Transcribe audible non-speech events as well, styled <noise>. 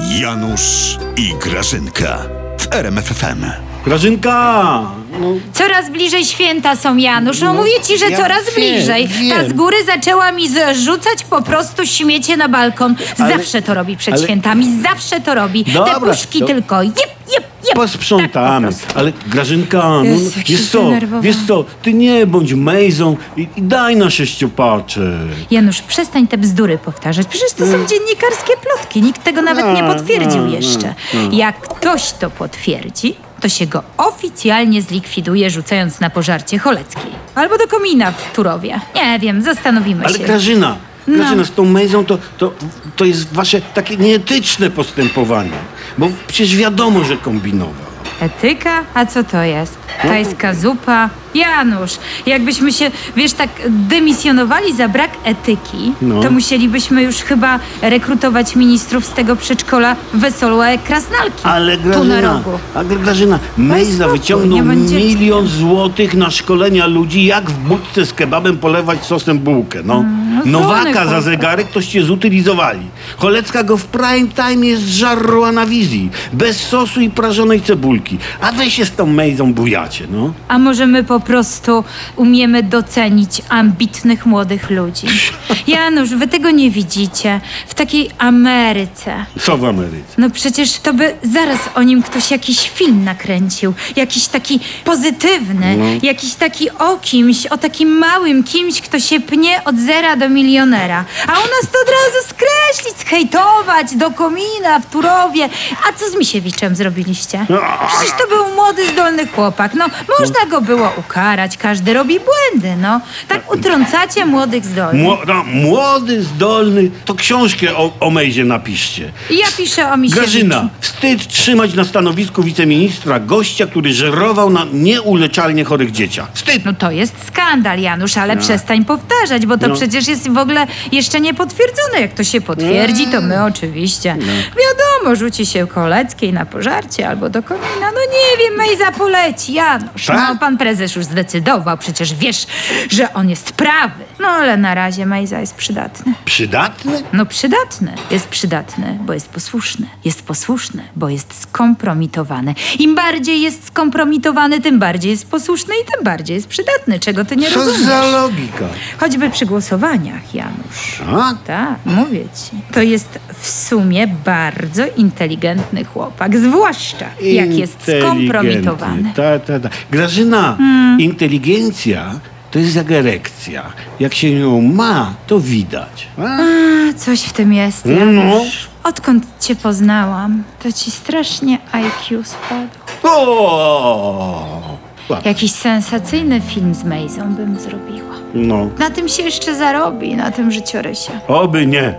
Janusz i Grażynka w RMFFM. Grażynka! No, Coraz bliżej święta są, Janusz. No, mówię ci, że ja coraz wiem, bliżej. Ta wiem. z góry zaczęła mi zrzucać po prostu śmiecie na balkon. Ale- Zawsze to robi przed ale- świętami, zawsze to robi. Te Dobra, puszki to- tylko. Jep. Posprzątamy. Tak. Ale Grażynka, no, Jezu, jak się wiesz co, zdenerwowałam. wiesz co, ty nie bądź mejzą i, i daj na sześciopaczek. Janusz, przestań te bzdury powtarzać. Przecież to są dziennikarskie plotki. Nikt tego nawet nie potwierdził jeszcze. Jak ktoś to potwierdzi, to się go oficjalnie zlikwiduje, rzucając na pożarcie Choleckiej. Albo do komina w Turowie. Nie wiem, zastanowimy Ale się. Grażyna, No. Grażyna, z tą mejzą to, to, to jest wasze takie nieetyczne postępowanie. Bo przecież wiadomo, że kombinował. Etyka? A co to jest? Tajska zupa? Janusz, jakbyśmy się, wiesz, tak dymisjonowali za brak etyki, No. to musielibyśmy już chyba rekrutować ministrów z tego przedszkola Wesołe Krasnalki. Ale Tu na Grażyna, rogu. a Grażyna, Mejza spokój, wyciągnął nie będzie milion złotych na szkolenia ludzi, jak w budce z kebabem polewać sosem bułkę. No. no zdolny Nowaka za zegarek toście zutylizowali. Cholecka go w prime time jest żarła na wizji. Bez sosu i prażonej cebulki. A wy się z tą Mejzą bujacie, no. A może my po prostu umiemy docenić ambitnych młodych ludzi? <laughs> Janusz, wy tego nie widzicie. W takiej Ameryce. Co w Ameryce? No przecież to by zaraz o nim ktoś jakiś film nakręcił. Jakiś taki pozytywny, jakiś taki o kimś, o takim małym kimś, kto się pnie od zera do milionera. A u nas to od razu skreślić, skejtować do komina w Turowie. A co z Misiewiczem zrobiliście? Przecież to był młody, zdolny chłopak. No, można go było ukarać, każdy robi błędy, no. Tak utrącacie młodych zdolnych. Mło, no, młody, zdolny, to książkę o, o Mejzie napiszcie. I ja piszę o Misiewiczu. Grażyna, wstyd trzymać na stanowisku wiceministra gościa, który żerował na nieuleczalnie chorych dzieciach. Wstyd! No to jest skandal, Janusz, ale przestań powtarzać, bo to No. przecież jest w ogóle jeszcze nie potwierdzone. Jak to się potwierdzi, to my oczywiście. Wiadomo, rzuci się Koleckiej na pożarcie albo do komina. No nie wiem, Mejza poleci, Janusz. Tak? No pan prezes już zdecydował, przecież wiesz, że on jest prawy. No ale na razie Mejza jest przydatny. Przydatny? No przydatny. Jest przydatny, bo jest posłuszny. Jest posłuszny, bo jest skompromitowany. Im bardziej jest skompromitowany, tym bardziej jest posłuszny i tym bardziej jest przydatny. Czego ty nie Co rozumiesz? za logika? Choćby przy głosowaniach, Janusz. A? Tak, mówię ci. To jest w sumie bardzo inteligentny chłopak, zwłaszcza jak jest skompromitowany. Ta, ta, ta. Grażyna, Hmm. inteligencja to jest jak erekcja. Jak się ją ma, to widać. A? A, coś w tym jest, No. Janusz. Odkąd cię poznałam, to ci strasznie IQ spadł. O! Jakiś sensacyjny film z Mejzą bym zrobiła. No, Na tym się jeszcze zarobi, na tym życiorysie. oby nie.